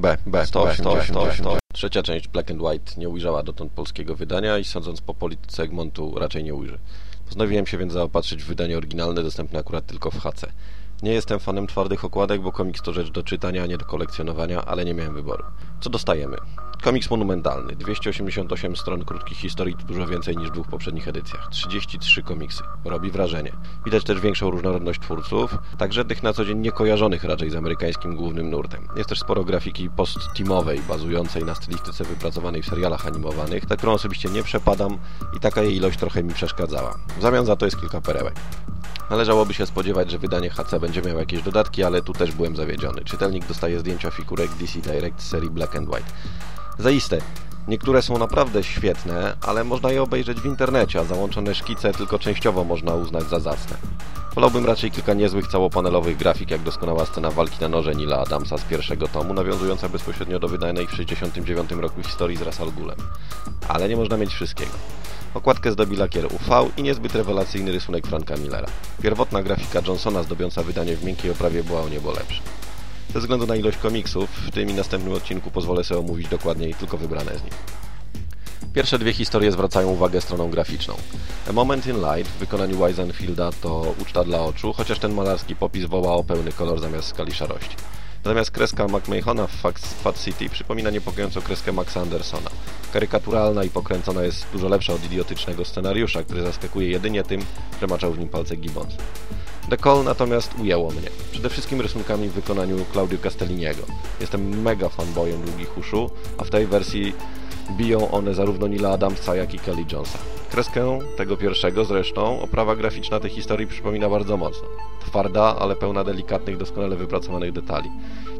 B, B, 188. Trzecia część Black and White nie ujrzała dotąd polskiego wydania i sądząc po polityce Egmontu raczej nie ujrzy. Postanowiłem się więc zaopatrzyć w wydanie oryginalne dostępne akurat tylko w HC. Nie jestem fanem twardych okładek, bo komiks to rzecz do czytania, a nie do kolekcjonowania, ale nie miałem wyboru. Co dostajemy? Komiks monumentalny. 288 stron krótkich historii to dużo więcej niż w dwóch poprzednich edycjach. 33 komiksy. Robi wrażenie. Widać też większą różnorodność twórców, także tych na co dzień niekojarzonych raczej z amerykańskim głównym nurtem. Jest też sporo grafiki post-teamowej, bazującej na stylistyce wypracowanej w serialach animowanych, na którą osobiście nie przepadam i taka jej ilość trochę mi przeszkadzała. W zamian za to jest kilka perełek. Należałoby się spodziewać, że wydanie HC będzie miało jakieś dodatki, ale tu też byłem zawiedziony. Czytelnik dostaje zdjęcia figurek DC Direct z serii Black and White. Zaiste, niektóre są naprawdę świetne, ale można je obejrzeć w internecie, a załączone szkice tylko częściowo można uznać za zacne. Wolałbym raczej kilka niezłych całopanelowych grafik, jak doskonała scena walki na noże Nila Adamsa z pierwszego tomu, nawiązująca bezpośrednio do wydanej w 1969 roku historii z Rasal Gulem. Ale nie można mieć wszystkiego. Okładkę zdobi lakier UV i niezbyt rewelacyjny rysunek Franka Millera. Pierwotna grafika Johnsona zdobiąca wydanie w miękkiej oprawie była o niebo lepsza. Ze względu na ilość komiksów, w tym i następnym odcinku pozwolę sobie omówić dokładniej tylko wybrane z nich. Pierwsze dwie historie zwracają uwagę stroną graficzną. A Moment in Light w wykonaniu Weisenfielda to uczta dla oczu, chociaż ten malarski popis woła o pełny kolor zamiast skali szarości. Natomiast kreska McMahona w Fat City przypomina niepokojąco kreskę Maxa Andersona. Karykaturalna i pokręcona jest dużo lepsza od idiotycznego scenariusza, który zaskakuje jedynie tym, że maczał w nim palce Gibbons. The Call natomiast ujęło mnie. Przede wszystkim rysunkami w wykonaniu Claudio Castelliniego. Jestem mega fanboyem Długich Uszu, a w tej wersji biją one zarówno Nila Adamsa, jak i Kelly Jonesa. Kreskę tego pierwszego zresztą oprawa graficzna tej historii przypomina bardzo mocno. Twarda, ale pełna delikatnych, doskonale wypracowanych detali.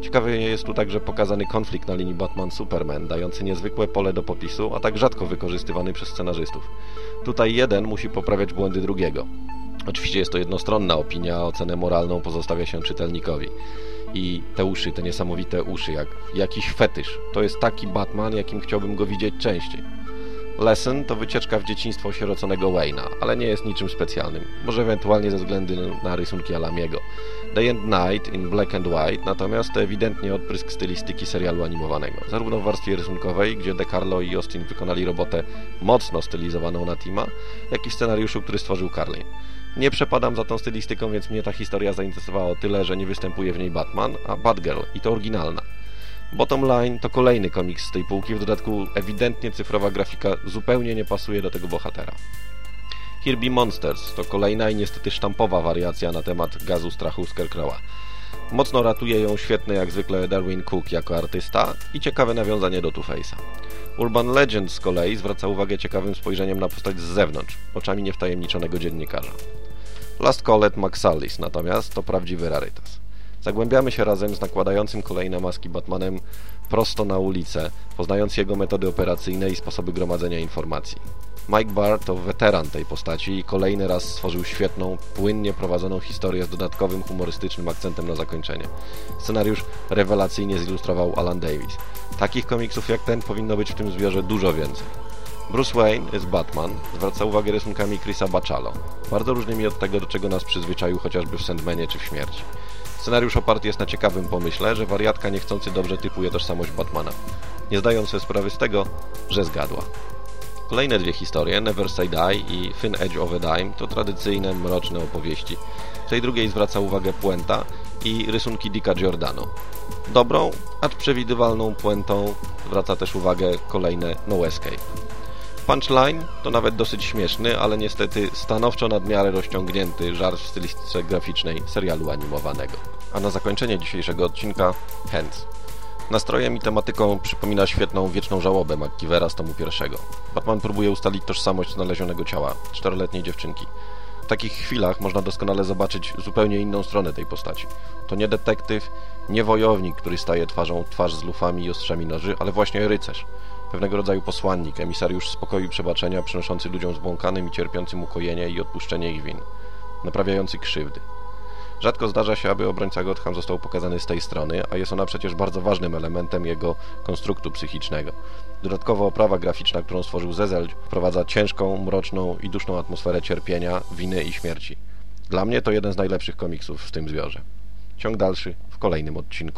Ciekawy jest tu także pokazany konflikt na linii Batman-Superman, dający niezwykłe pole do popisu, a tak rzadko wykorzystywany przez scenarzystów. Tutaj jeden musi poprawiać błędy drugiego. Oczywiście jest to jednostronna opinia, ocenę moralną pozostawia się czytelnikowi. I te uszy, te niesamowite uszy, jak jakiś fetysz. To jest taki Batman, jakim chciałbym go widzieć częściej. Lesson to wycieczka w dzieciństwo sieroconego Wayne'a, ale nie jest niczym specjalnym. Może ewentualnie ze względu na rysunki Alamiego. Day and Night in Black and White natomiast to ewidentnie odprysk stylistyki serialu animowanego. Zarówno w warstwie rysunkowej, gdzie DeCarlo i Austin wykonali robotę mocno stylizowaną na Tima, jak i w scenariuszu, który stworzył Carlin. Nie przepadam za tą stylistyką, więc mnie ta historia zainteresowała o tyle, że nie występuje w niej Batman, a Batgirl i to oryginalna. Bottom Line to kolejny komiks z tej półki, w dodatku ewidentnie cyfrowa grafika zupełnie nie pasuje do tego bohatera. Kirby Monsters to kolejna i niestety sztampowa wariacja na temat gazu strachu Scarecrowa. Mocno ratuje ją świetny jak zwykle Darwin Cook jako artysta i ciekawe nawiązanie do Two-Face'a. Urban Legend z kolei zwraca uwagę ciekawym spojrzeniem na postać z zewnątrz, oczami niewtajemniczonego dziennikarza. Last Call at McSallis natomiast to prawdziwy rarytas. Zagłębiamy się razem z nakładającym kolejne maski Batmanem prosto na ulicę, poznając jego metody operacyjne i sposoby gromadzenia informacji. Mike Barr to weteran tej postaci i kolejny raz stworzył świetną, płynnie prowadzoną historię z dodatkowym humorystycznym akcentem na zakończenie. Scenariusz rewelacyjnie zilustrował Alan Davis. Takich komiksów jak ten powinno być w tym zbiorze dużo więcej. Bruce Wayne jest Batman, zwraca uwagę rysunkami Chrisa Bachalo, bardzo różnymi od tego, do czego nas przyzwyczaił chociażby w Sandmanie czy w Śmierci. Scenariusz oparty jest na ciekawym pomyśle, że wariatka niechcący dobrze typuje tożsamość Batmana, nie zdając sobie sprawy z tego, że zgadła. Kolejne dwie historie, Never Say Die i Thin Edge of a Dime, to tradycyjne, mroczne opowieści. W tej drugiej zwraca uwagę puenta i rysunki Dicka Giordano. Dobrą, acz przewidywalną puentą zwraca też uwagę kolejne No Escape. Punchline to nawet dosyć śmieszny, ale niestety stanowczo nadmiarę rozciągnięty żart w stylistyce graficznej serialu animowanego. A na zakończenie dzisiejszego odcinka Hands. Nastrojem i tematyką przypomina świetną wieczną żałobę McKeevera z tomu pierwszego. Batman próbuje ustalić tożsamość znalezionego ciała, czteroletniej dziewczynki. Takich chwilach można doskonale zobaczyć zupełnie inną stronę tej postaci. To nie detektyw, nie wojownik, który staje twarzą twarz z lufami i ostrzami noży, ale właśnie rycerz. Pewnego rodzaju posłannik, emisariusz spokoju i przebaczenia, przynoszący ludziom zbłąkanym i cierpiącym ukojenie i odpuszczenie ich win. Naprawiający krzywdy. Rzadko zdarza się, aby obrońca Gotham został pokazany z tej strony, a jest ona przecież bardzo ważnym elementem jego konstruktu psychicznego. Dodatkowo oprawa graficzna, którą stworzył Zezel, wprowadza ciężką, mroczną i duszną atmosferę cierpienia, winy i śmierci. Dla mnie to jeden z najlepszych komiksów w tym zbiorze. Ciąg dalszy w kolejnym odcinku.